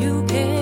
you can't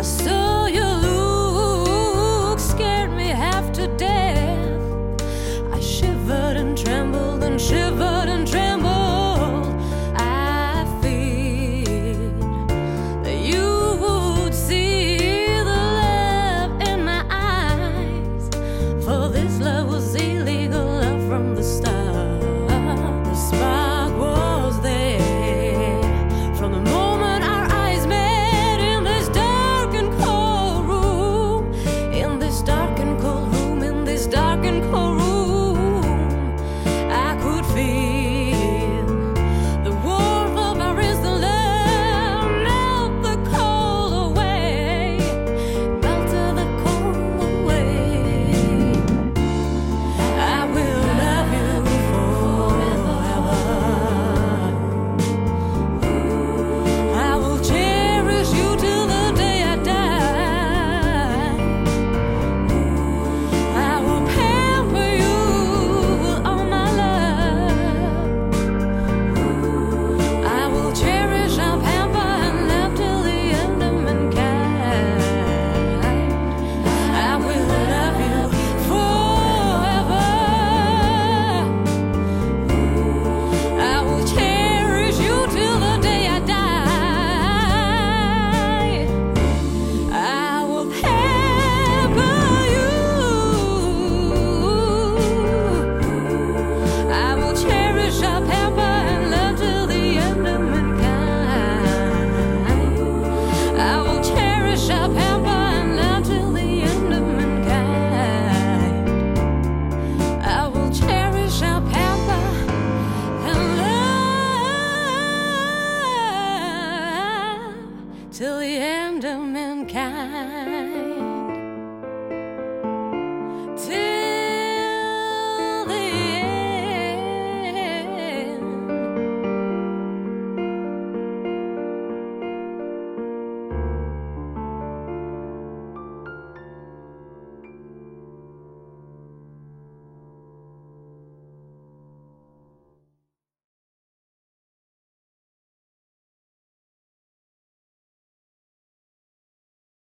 I love